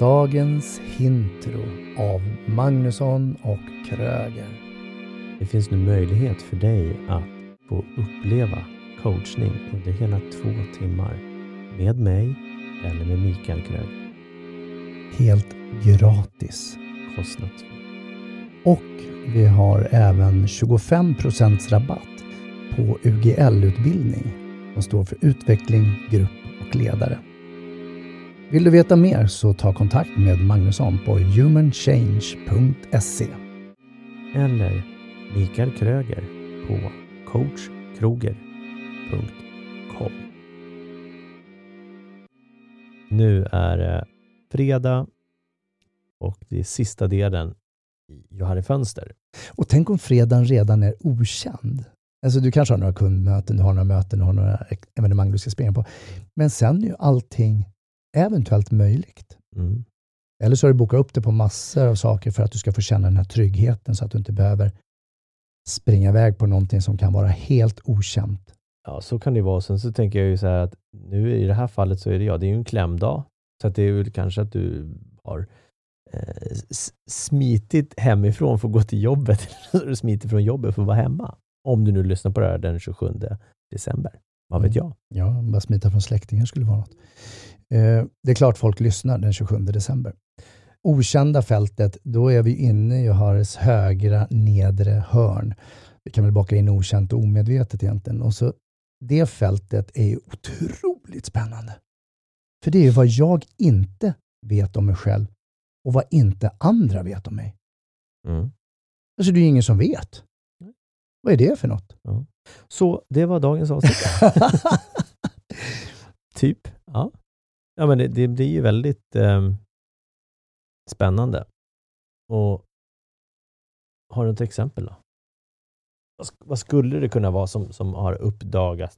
dagens Hintro av Magnusson och Kröger. Det finns nu möjlighet för dig att få uppleva coachning under hela två timmar med mig eller med Mikael Kröger. Helt gratis. Kostnadsfritt. Och vi har även 25% rabatt på UGL-utbildning som står för utveckling, grupp och ledare. Vill du veta mer så ta kontakt med Magnusson på humanchange.se. Eller Mikael Kröger på coachkroger.com. Nu är det fredag och det är sista delen i Johari Fönster. Och tänk om fredagen redan är okänd. Alltså du kanske har några kundmöten, du har några möten, du har några evenemang du ska springa på. Men sen är ju allting eventuellt möjligt. Mm. Eller så har du bokat upp det på massor av saker för att du ska få känna den här tryggheten så att du inte behöver springa iväg på någonting som kan vara helt okänt. Ja, så kan det vara. Sen så tänker jag ju så här att nu i det här fallet så är det ja, det är ju en klämdag. Så att det är väl kanske att du har eh, smitit hemifrån för att gå till jobbet. Eller smitit från jobbet för att vara hemma. Om du nu lyssnar på det här den 27 december. Vad vet jag? Ja, bara smita från släktingar skulle vara något. Eh, det är klart folk lyssnar den 27 december. Okända fältet, då är vi inne i Johares högra nedre hörn. Vi kan väl baka in okänt och omedvetet egentligen. Och så det fältet är ju otroligt spännande. För det är ju vad jag inte vet om mig själv och vad inte andra vet om mig. Mm. Alltså det är ju ingen som vet. Vad är det för något? Ja. Så det var dagens avsnitt. typ. Ja. Men det, det blir ju väldigt eh, spännande. Och har du ett exempel då? Vad, skulle det kunna vara som, som har uppdagats?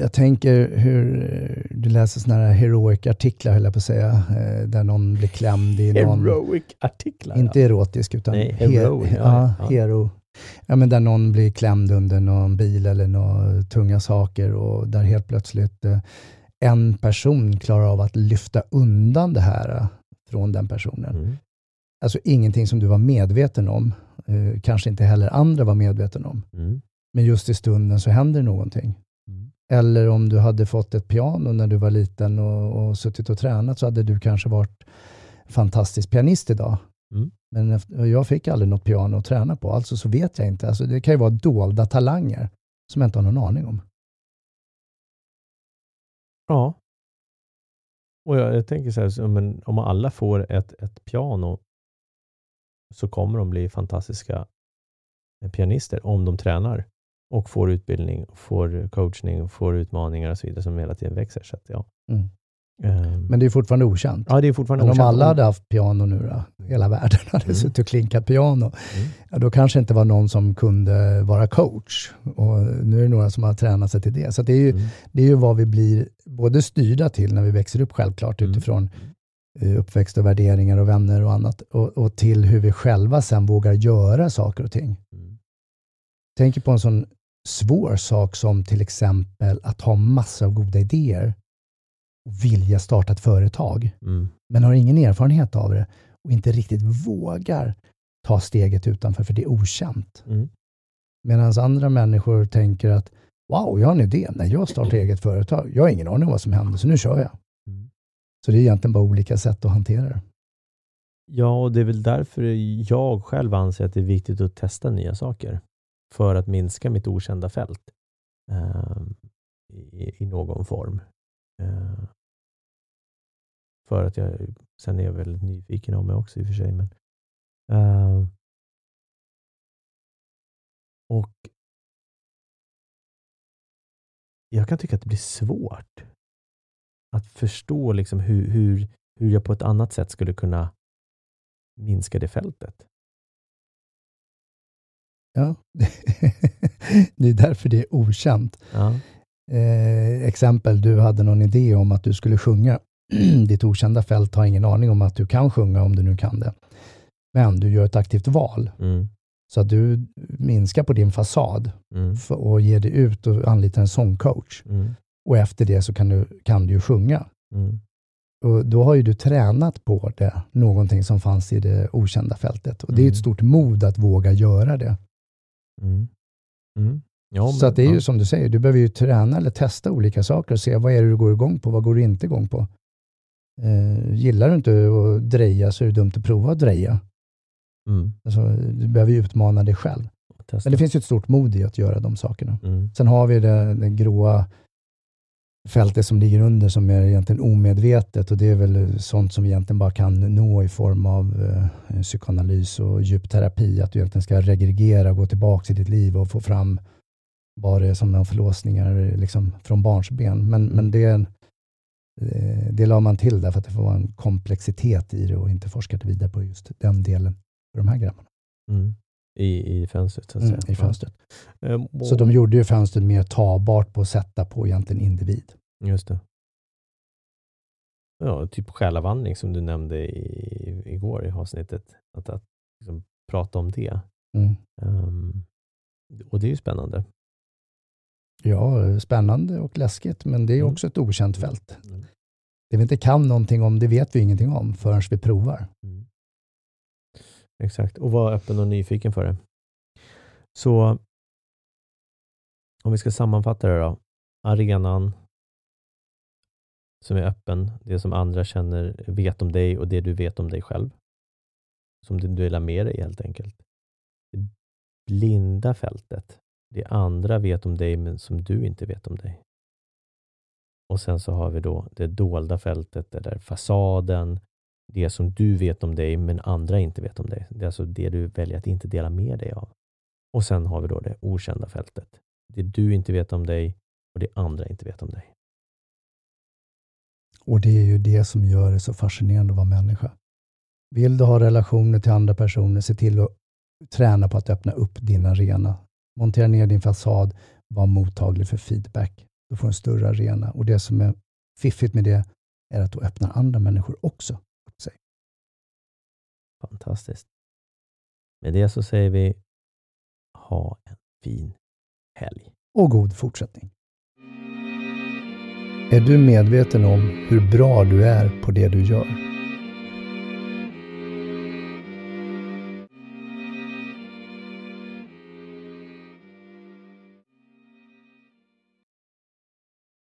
Jag tänker hur du läser sådana här heroic-artiklar, höll jag på att säga, eh, där någon blir klämd i någon... Heroic-artiklar? Inte ja. erotisk, utan Nej, hero. Her, ja, ja, hero. Ja, men där någon blir klämd under någon bil eller några tunga saker och där helt plötsligt eh, en person klarar av att lyfta undan det här eh, från den personen. Mm. Alltså ingenting som du var medveten om, eh, kanske inte heller andra var medveten om. Mm. Men just i stunden så händer någonting. Mm. Eller om du hade fått ett piano när du var liten och, och suttit och tränat så hade du kanske varit fantastisk pianist idag. Mm. Men jag fick aldrig något piano att träna på, alltså så vet jag inte. Alltså det kan ju vara dolda talanger som jag inte har någon aning om. Ja. Och jag, jag tänker så här, men om alla får ett, ett piano så kommer de bli fantastiska pianister om de tränar och får utbildning, får coachning, får utmaningar och så vidare som hela tiden växer. Så att, ja. Mm. Um, men det är fortfarande okänt. Ja, det är fortfarande men okänt. om alla hade haft piano nu då, hela världen hade mm. suttit och klinkat piano, mm. ja, då kanske inte var någon som kunde vara coach. Och nu är det några som har tränat sig till det. Så det är ju, mm. det är ju vad vi blir både styrda till när vi växer upp självklart Mm. utifrån uh, uppväxt och värderingar och vänner och annat. Och, och, till hur vi själva sen vågar göra saker och ting. Mm. Tänker på en sån svår sak som till exempel att ha massor av goda idéer vilja starta ett företag, mm. men har ingen erfarenhet av det och inte riktigt vågar ta steget utanför, för det är okänt. Mm. Medan andra människor tänker att wow, jag har en idé. Nej, jag startar eget företag. Jag har ingen aning om vad som händer, så nu kör jag. Mm. Så det är egentligen bara olika sätt att hantera det. Ja, och det är väl därför jag själv anser att det är viktigt att testa nya saker för att minska mitt okända fält eh, i, i, någon form. Eh, för att jag, sen är jag väldigt nyfiken av mig också i och för sig. Men, eh, och jag kan tycka att det blir svårt att förstå liksom hur, hur, hur jag på ett annat sätt skulle kunna minska det fältet. Ja, det är därför det är okänt. Ja. Eh, exempel, du hade någon idé om att du skulle sjunga. Ditt okända fält har ingen aning om att du kan sjunga om du nu kan det. Men du gör ett aktivt val. Mm. Så att du minskar på din fasad Mm. för, och ger dig ut och anlitar en sångcoach. Mm. Och efter det så kan du, kan du ju sjunga. Mm. Och då har ju du tränat på det, någonting som fanns i det okända fältet. Och det är ett Mm. stort mod att våga göra det. Mm. Mm. Ja, Så men- att det är ju ja. som du säger, du behöver ju träna eller testa olika saker och se vad är det du går igång på, vad går du inte igång på. Eh, gillar du inte att dreja så är det dumt att prova att dreja. Mm. Alltså, du behöver ju utmana dig själv. Testa. Men det finns ju ett stort mod i att göra de sakerna. Mm. Sen har vi det, det gråa fältet som ligger under som är egentligen omedvetet och det är väl sånt som vi egentligen bara kan nå i form av eh, psykoanalys och djupterapi. Att du egentligen ska regregera, gå tillbaka i ditt liv och få fram vad det som är förlåsningar liksom, från barnsben. Men, men det, eh, det la man till därför att det får vara en komplexitet i det och inte forskat vidare på just den delen för de här grabbarna Mm. I, I fönstret så att mm, säga. i fönstret. Och- Så de gjorde ju fönstret mer tabart på att sätta på egentligen individ. Just det. Ja, typ själavandring som du nämnde i, igår i avsnittet. Att, att liksom prata om det. Mm. Ehm, och det är ju spännande. Ja, spännande och läskigt, men det är Mm. också ett okänt fält. Mm. Det vi inte kan någonting om, det vet vi ingenting om förrän vi provar. Mm. Exakt, och var öppen och nyfiken för det. Så om vi ska sammanfatta det då. Arenan som är öppen, det som andra känner, vet om dig och det du vet om dig själv. Som du delar med dig helt enkelt. Det blinda fältet, det andra vet om dig men som du inte vet om dig. Och sen så har vi då det dolda fältet, det där fasaden, det som du vet om dig men andra inte vet om dig. Det är alltså det du väljer att inte dela med dig av. Och sen har vi då det okända fältet. Det du inte vet om dig och det andra inte vet om dig. Och det är ju det som gör det så fascinerande att vara människa. Vill du ha relationer till andra personer, se till att träna på att öppna upp din arena. Montera ner din fasad, var mottaglig för feedback. Då får du en större arena. Och det som är fiffigt med det är att då öppnar andra människor också upp sig. Fantastiskt. Med det så säger vi ha en fin helg. Och god fortsättning. Är du medveten om hur bra du är på det du gör?